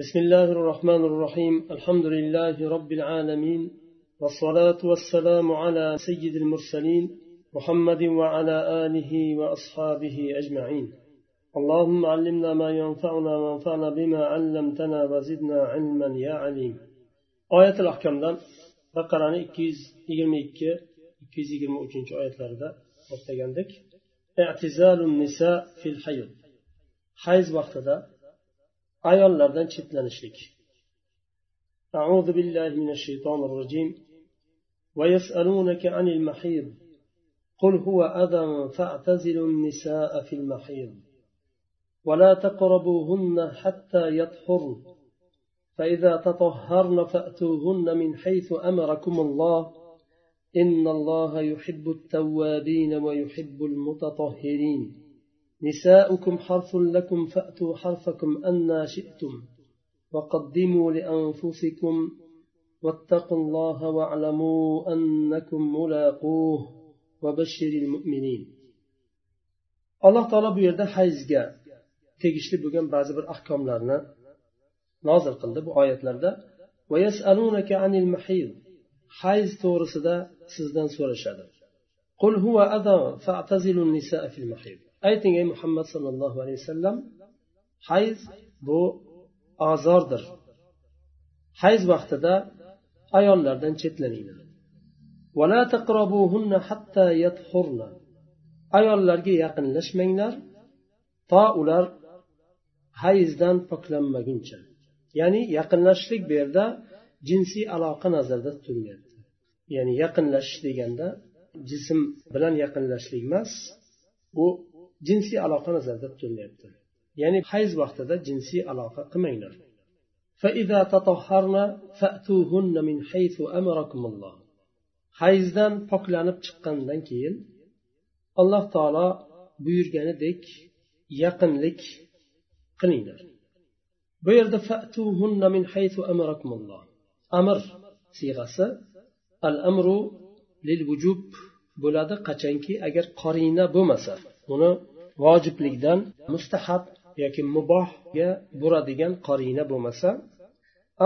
بسم الله الرحمن الرحيم. الحمد لله رب العالمين والصلاة والسلام على سيد المرسلين محمد وعلى آله وأصحابه أجمعين. اللهم علمنا ما ينفعنا وانفعنا بما علمتنا وزدنا علما يا عليم. آية الأحكام بقرة 222 223 oyatlarida to'xtagandik. I'tizalu nisa fil hayz hayz vaqtida ayollardan chetlanishlik أعوذ بالله من الشيطان الرجيم ويسألونك عن المحيض قل هو أذى فاعتزلوا النساء في المحيض ولا تقربوهن حتى يطهرن فإذا تطهرن فأتوهن من حيث أمركم الله إن الله يحب التوابين ويحب المتطهرين نساؤكم حرث لكم فأتوا حرثكم أنا شئتم وقدموا لأنفسكم واتقوا الله واعلموا أنكم ملاقوه وبشر المؤمنين. alloh taolo bu yerda hayzga tegishli bo'lgan ba'zi bir ahkomlarni nozil qildi bu oyatlarda. hayz to'g'risida sizdan so'rashadi. قل هو أذى فاعتزلوا النساء في المحيض. Ayting ey muhammad sallallohu alayhi vasallam hayz bu ozordir. Hayz vaqtida ayollardan chetlaninglar. Ayollarga yaqinlashmanglar. To ular hayzdan poklanmaguncha. Ya'ni yaqinlashishlik bu yerda jinsiy aloqa nazarda tutilyapti. Ya'ni yaqinlashish deganda jism bilan yaqinlashishlik emas u jinsiy aloqa nazarda tutilyapti ya'ni hayz vaqtida jinsiy aloqa qilmanglar. Hayzdan poklanib chiqqandan keyin alloh taolo buyurganidek yaqinlik qilinglar. Bu yerda fatuhunna min haythu amarakumulloh. Amr siyg'asi al amru lil vujub bo'ladi qachonki agar qorina bo'lmasa uni vojiblikdan mustahab yoki mubohga buradigan qorina bo'lmasa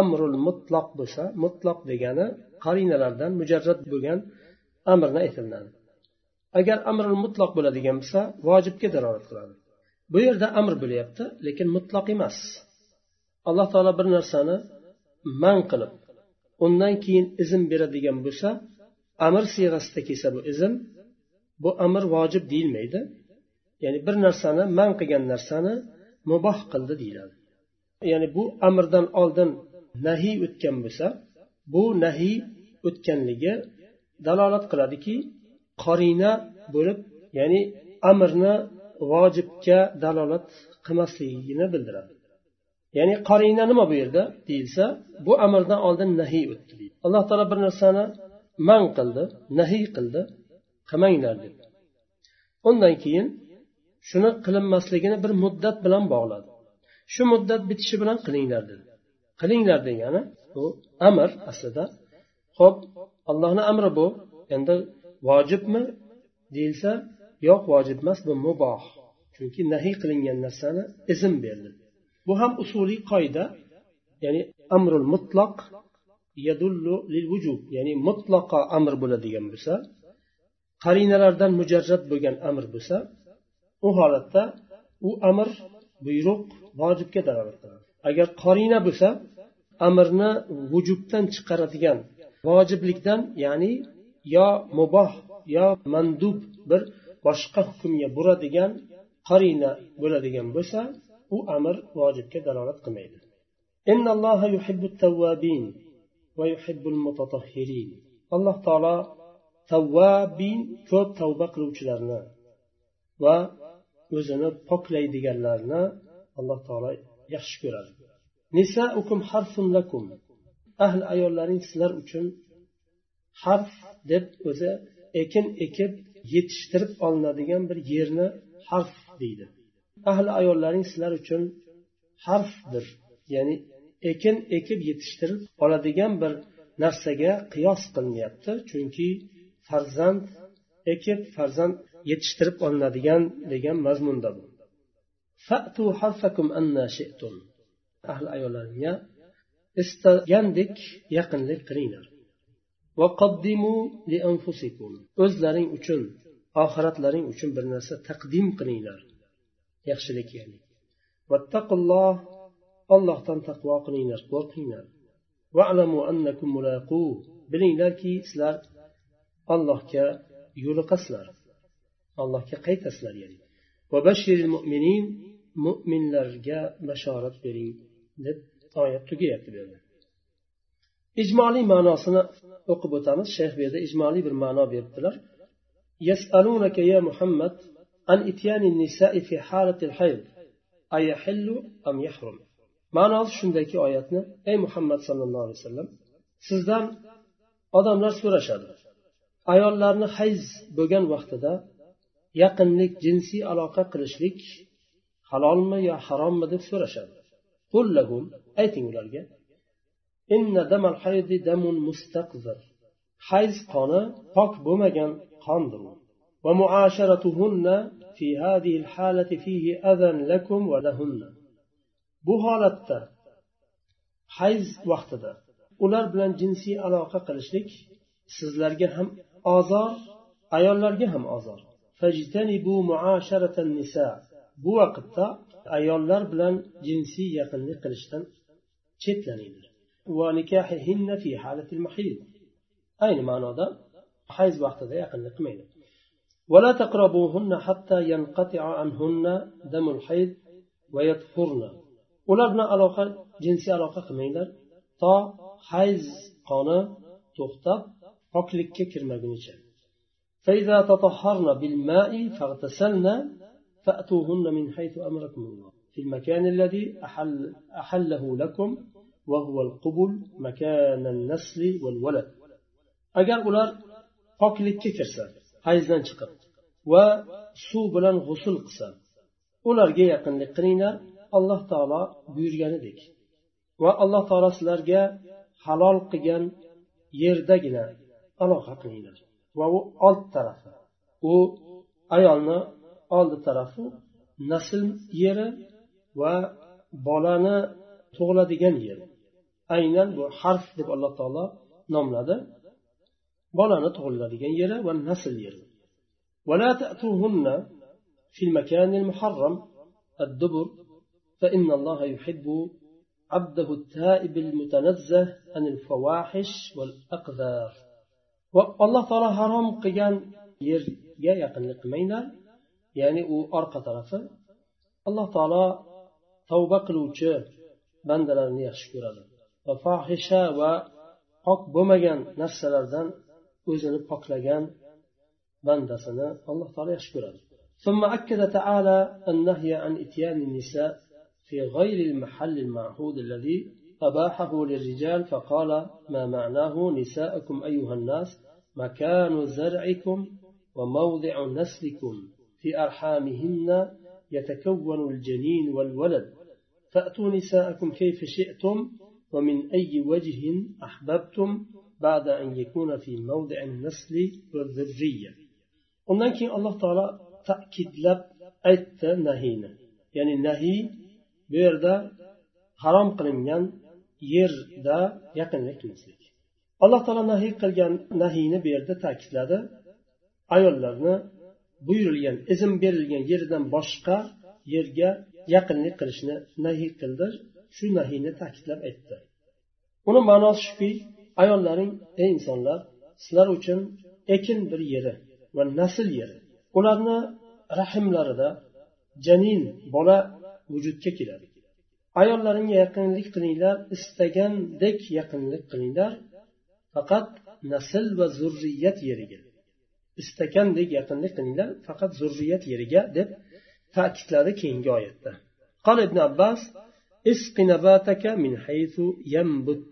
amrul mutloq bo'lsa mutloq degani qarinalardan mujarrad bo'lgan amrni aytiladi. Agar amrul mutloq bo'ladigan bo'lsa vojibga dalolat qiladi. Bu yerda amr bo'lyapti lekin mutloq emas. Alloh taolo bir narsani man qilib undan keyin izn beradigan bo'lsa amr siyg'asida kelsa bu izn bu amr vojib deyilmaydi. Ya'ni bir narsani man qilgan narsani muboh qildi deyiladi. Ya'ni bu amrdan oldin nahiy o'tgan bo'lsa bu nahiy o'tganligi dalolat qiladiki qorina bo'lib ya'ni amrni vojibga dalolat qilmasligini bildiradi. Ya'ni qorina nima bu yerda deyilsa bu amrdan oldin nahiy o'tdi deydi. Alloh taolo bir narsani man qildi nahiy qildi qilmanglar deb undan keyin shuni qilinmasligini bir muddat bilan bog'ladi. Shu muddat bitishi bilan qilinglar dedi. Qilinglar degani bu amr aslida. Ho'p allohni amri bu. Endi vojibmi deyilsa yo'q vojib emas bu muboh. Chunki nahiy qilingan narsani izn berdi. Bu ham usuliy qoida ya'ni amrul mutloq yadullu lil vujub ya'ni mutlaqo amr bo'ladigan bo'lsa qarinalardan mujarrad bo'lgan amr bo'lsa u holatda u amr buyruq vojibga dalolat qiladi. Agar qorina bo'lsa amrni vujubdan chiqaradigan vojiblikdan ya'ni yo muboh yo mandub bir boshqa hukmga buradigan qarina bo'ladigan bo'lsa u amr vojibga dalolat qilmaydi. Alloh taolo tavvabin ko'p tavba qiluvchilarni va o'zini poklaydiganlarni alloh taolo yaxshi ko'radi. Nisaukum harfun lakum. Ahli ayollaring sizlar uchun harf deb o'zi ekin ekib yetishtirib olinadigan bir yerni harf deydi. Ahli ayollaring sizlar uchun harfdir. Ya'ni ekin ekib yetishtirib oladigan bir narsaga qiyos qilinyapti chunki farzand ekib farzand yetishtirib olinadigan degan mazmunda bu. Ahli ayollaringga istagandek yaqinlik qilinglar. O'zlaring uchun oxiratlaring uchun bir narsa taqdim qilinglar. Yaxshilik ya'ni. Vattaqulloh ollohdan taqvo qilinglar qo'rqinglar. Bilinglarki sizlar allohga yo'liqasizlar allohga qaytasizlar ya'ni mo'minlarga bashorat bering deb oyat tugayapti bu yerda ijmoliy ma'nosini o'qib o'tamiz shayx bu yerda ijmoliy bir ma'no beribdilar يسألونك يا محمد عن إتيان النساء في حالة الحيض أيحل أم يحرم ma'nosi shundayki oyatni ey muhammad sallallohu alayhi vasallam sizdan odamlar so'rashadi ayollarni hayz bo'lgan vaqtida yaqinlik jinsiy aloqa qilishlik halolmi yo harommi deb so'rashadi. Ayting ularga hayz qoni pok bo'lmagan qondir bu holatda hayz vaqtida ular bilan jinsiy aloqa qilishlik sizlarga ham ozor ayollarga ham ozor bu vaqtda ayollar bilan jinsiy yaqinlik qilishdan chetlaninglar ayni ma'noda hayz vaqtida yaqinlik qilmanglar ولا تقربوهن حتى ينقطع عنهن دم الحيض ويطهرن ular bilan aloqa jinsiy aloqa qilmanglar to hayz qoni to'xtab poklikka kirmagunicha فإذا تطهرن بالماء فاغتسلن فأتوهن من حيث أمركم الله في المكان الذي أحل أحله لكم وهو القبل مكان النسل والولد agar ular poklikka kirsa hayzdan chiqib va suv bilan g'usul qilsa ularga yaqinlik qilinglar alloh taolo buyurganidek va alloh taolo sizlarga halol qilgan yerdagina aloqa qilinglar va u old tarafi u ayolni oldi tarafi nasl yeri va bolani tug'iladigan yer aynan bu harf deb alloh taolo nomladi bolani tug'iladigan yeri va nasl yeri ولا تأتوهن في المكان المحرم الدبر فإن الله يحب عبده التائب المتنزه عن الفواحش والأقذار والله تعالى حرام قيان yerga yaqinlik qilmanglar ya'ni u orqa tarafi alloh taolo tavba qiluvchi bandalarni yaxshi ko'radi va fohisha va pok bo'lmagan narsalardan o'zini poklagan bandasini alloh taolo yaxshi ko'radi ثم أكد تعالى النهي عن إتيان النساء في غير المحل المعهود الذي أباحه للرجال فقال ما معناه نساءكم أيها الناس مكان زرعكم وموضع نسلكم في أرحامهن يتكون الجنين والولد فأتوا نساءكم كيف شئتم ومن أي وجه أحببتم بعد أن يكون في موضع النسل والذرية. Undan keyin alloh taolo ta'kidlab aytdi nahiyni. Ya'ni nahiy bu yerda harom qilingan yerda yaqinlik qilmaslik. Alloh taolo nahiy qilgan nahiyni bu yerda ta'kidladi. Ayollarni buyurilgan izn berilgan yerdan boshqa yerga yaqinlik qilishni nahiy qildi. Shu nahiyni ta'kidlab aytdi. Uni ma'nosi shuki ayollaring ey insonlar sizlar uchun ekin bir yeri va nasl yeri. Ularni rahimlarida janin bola vujudga keladi. ayollaringga yaqinlik qilinglar istagandek yaqinlik qilinglar faqat nasl va zurriyat yeriga istagandek yaqinlik qilinglar faqat zurriyat yeriga deb ta'kidladi keyingi oyatda قال ابن عباس اسق نباتك من حيث ينبت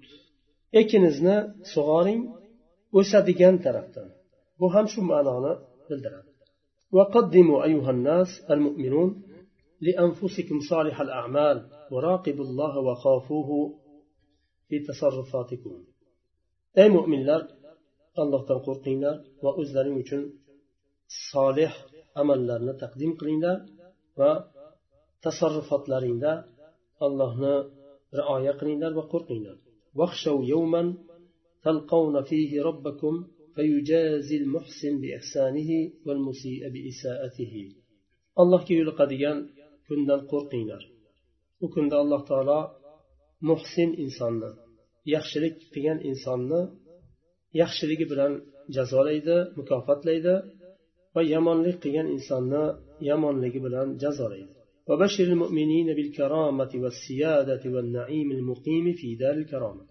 ekinizni sug'oring o'sadigan tarafdan bu ham shu ma'noni bildiradi وقدموا أيها الناس المؤمنون لأنفسكم صالح الأعمال وراقبوا الله وخافوه في تصرفاتكم. أي مؤمن لك الله تنقر قينا وأزلني صالح أمل لنا تقديم قينا وتصرفات لنا الله رعاية قينا وقر قينا واخشوا يوما تلقون فيه ربكم فيجازي المحسن بإحسانه والمسيء بإساءته. الله كي يلقى ديان kundan qo'rqinglar u kunda alloh taolo muhsin insonni yaxshilik qilgan insonni yaxshiligi bilan jazolaydi mukofotlaydi va yomonlik qilgan insonni yomonligi bilan jazolaydi وبشر المؤمنين بالكرامة والسيادة والنعيم المقيم في دار الكرامة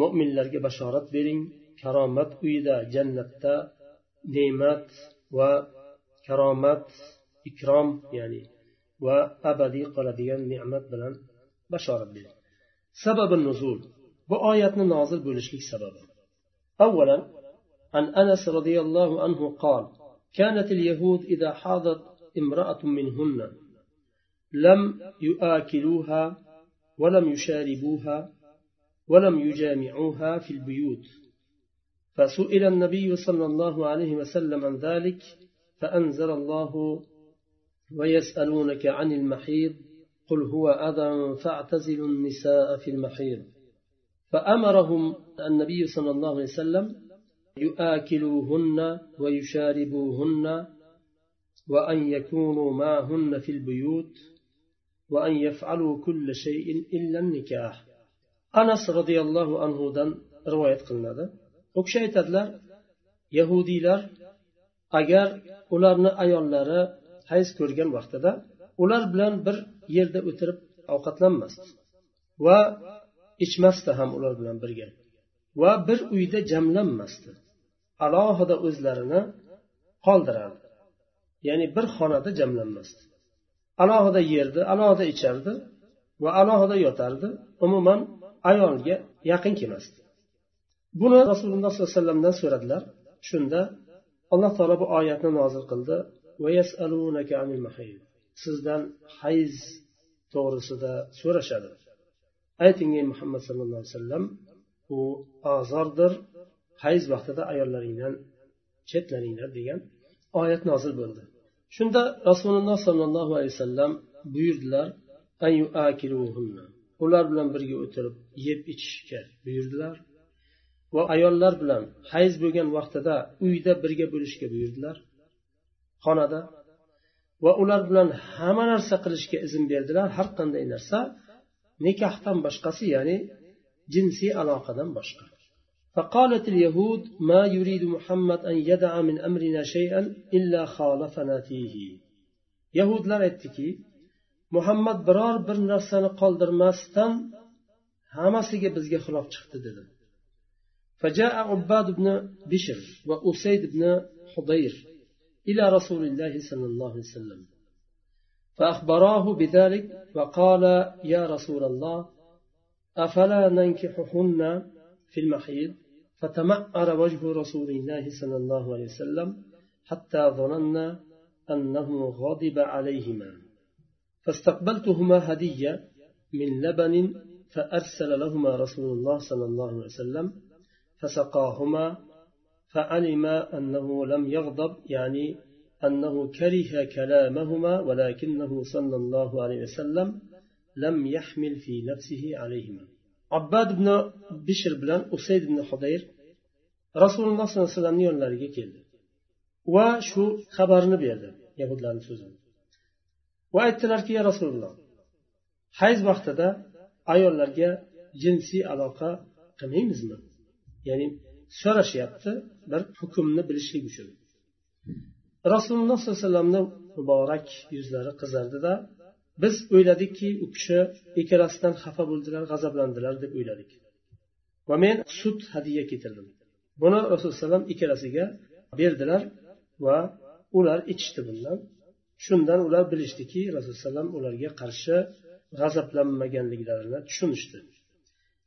mo'minlarga bashorat bering karomat uyida jannatda ne'mat va karomat ikrom ya'ni va abadiy qoladigan ne'mat bilan bashorat bering sababi nuzul bu oyatni nozil bo'lishlik sababi أولا عن أنس رضي الله عنه قال كانت اليهود إذا حاضت امرأة منهن لم يآكلوها ولم يشاربوها ولم يجامعوها في البيوت. فسئل النبي صلى الله عليه وسلم عن ذلك فأنزل الله ويسألونك عن المحيض قل هو أذى فاعتزلوا النساء في المحيض. فأمرهم النبي صلى الله عليه وسلم يآكلوهن ويشاربوهن وأن يكونوا معهن في البيوت وأن يفعلوا كل شيء إلا النكاح. anas roziyallohu anhudan rivoyat qilinadi u kishi aytadilar yahudiylar agar ularni ayollari hayz ko'rgan vaqtida ular bilan bir yerda o'tirib ovqatlanmasdi va ichmasdi ham ular bilan birga va bir uyda jamlanmasdi. Alohida o'zlarini qoldirardi. Ya'ni bir xonada jamlanmasdi. Alohida yerdi alohida ichardi va alohida yotardi umuman ayolga yaqin kelmasdi. Buni rasululloh sollallohu alayhi vasallamdan so'radilar. Shunda alloh taolo bu oyatni nozil qildi. Sizdan hayz to'g'risida so'rashadi. Ayting ey muhammad sallallohu alayhi vasallam u azordir hayz vaqtida ayollaringdan chetlaninglar degan oyat nozil bo'ldi. Shunda rasululloh sollallohu alayhi vasallam buyurdilar ular bilan birga o'tirib yeb ichishga buyurdilar va ayollar bilan hayz bo'lgan vaqtida uyda birga bo'lishga buyurdilar. xonada va ular bilan hamma narsa qilishga izn berdilar har qanday narsa nikohdan boshqasi ya'ni jinsiy aloqadan boshqa فقالت اليهود ما يريد محمد أن يدع من أمرنا شيئا إلا خالفنا فيه يهود لا aytdiki muhammad biror bir narsani qoldirmasdan hammasiga bizga xilof chiqdi dedi فجاء عباد بن بشر وأسيد بن حضير إلى رسول الله صلى الله عليه وسلم. فأخبراه بذلك وقال يا رسول الله أفلا ننكحهن في المحيض؟ فتمعر وجه رسول الله صلى الله عليه وسلم حتى ظننا أنه غضب عليهما. فاستقبلتهما هدية من لبن فأرسل لهما رسول الله صلى الله عليه وسلم فسقاهما فعلم أنه لم يغضب يعني أنه كره كلامهما ولكنه صلى الله عليه وسلم لم يحمل في نفسه عليهما. عباد بن بشر بن أسيد بن حضير رسول الله صلى الله عليه وسلم يقول وشو خبر نبي يهود لأن سوزن. وأيت يا رسول الله حيث وقت دا لك جنسي علاقة قميمزنا يعني so'rashyapti bir hukmni bilishlik uchun. Rasululloh sollallohu alayhi vasallamni muborak yuzlari qizardida biz o'yladikki u kishi ikkalasidan xafa bo'ldilar g'azablandilar deb o'yladik. Va men sut hadya keltirdim buni rasululloh alayhi vasallam ikkalasiga berdilar va ular ichishdi bundan. Shundan ular bilishdiki rasululloh alayhi ularga qarshi g'azablanmaganliklarini tushunishdi.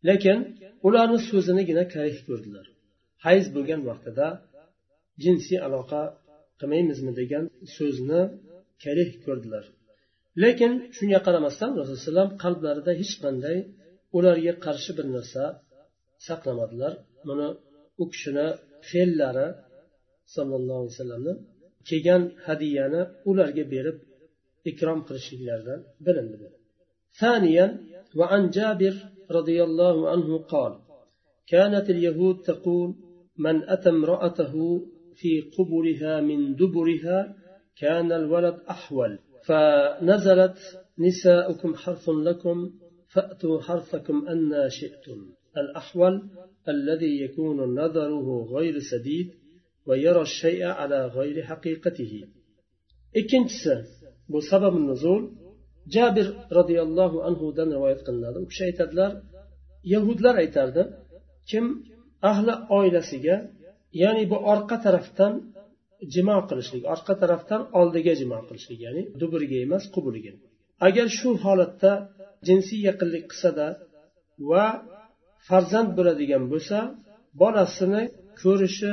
Lekin ularni so'zinigina karih ko'rdilar. hayz bo'lgan vaqtida jinsiy aloqa qilmaymizmi degan so'zni karih ko'rdilar lekin shunga qaramasdan rasululloh alayhi qalblarida hech qanday ularga qarshi bir narsa saqlamadilar buni u kishini fe'llari sollallohu alayhi vasallamni kelgan hadiyani ularga berib ikrom qilishliklaridan bilindi ثانيا وعن جابر رضي الله عنه قال كانت اليهود تقول من أتى امرأته في قبرها من دبرها كان الولد أحول. فنزلت نساؤكم حرث لكم فأتوا حرثكم أن شئتم. الأحول الذي يكون نظره غير سديد ويرى الشيء على غير حقيقته. ikkinchisi bu sabab nuzul jabir roziyallohu anhudan rivoyat qilinadi u kishi aytadilar yahudlar aytardi kim ahli oilasiga ya'ni bu orqa tarafdan jimo qilishlik orqa tarafdan oldiga jimo qilishlik ya'ni duburiga emas quburiga agar shu holatda jinsiy yaqinlik qilsada va farzand bo'ladigan bo'lsa bolasini ko'rishi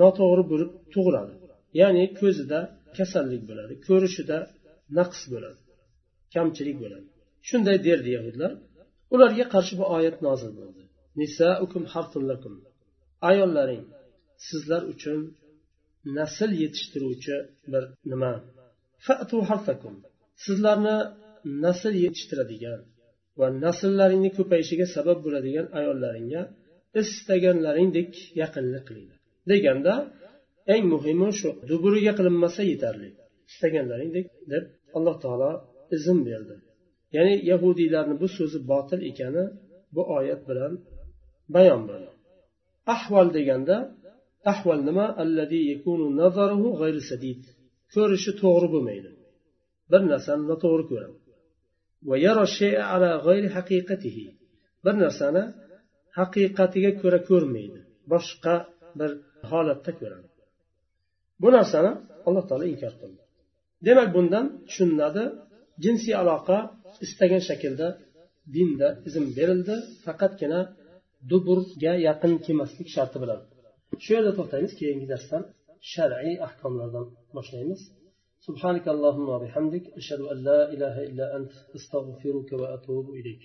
noto'g'ri bo'lib tug'iladi. Ya'ni ko'zida kasallik bo'ladi ko'rishida naqs bo'ladi kamchilik bo'ladi. Shunday derdi yahudlar. Ularga qarshi bu oyat nozil bo'ldi. Ayollaring sizlar uchun nasl yetishtiruvchi bir nima? Sizlarni nasl yetishtiradigan va nasllaringni ko'payishiga sabab bo'ladigan ayollaringga istaganlaringdek yaqinlik qilinglar deganda eng muhimi shu duburiga qilinmasa yetarli. Istaganlaringdek deb alloh taolo izn berdi. Ya'ni yahudiylarni bu so'zi botil ekani bu oyat bilan bayon bo'ldi ahvol deganda ahvol nima? Ko'rishi to'g'ri bo'lmaydi. Bir narsani noto'g'ri ko'radi. Bir narsani haqiqatiga ko'ra ko'rmaydi. Boshqa bir holatda ko'radi. Bu narsani alloh taolo inkor qildi. Demak bundan tushuniladi jinsiy aloqa istagan shaklda dinda izn berildi. Faqatgina duburga yaqin kelmaslik sharti bilan shu yerda to'xtaymiz keyingi darsdan shar'iy ahkomlardan boshlaymiz سبحانك اللهم وبحمدك أشهد أن لا إله إلا أنت أستغفرك وأتوب إليك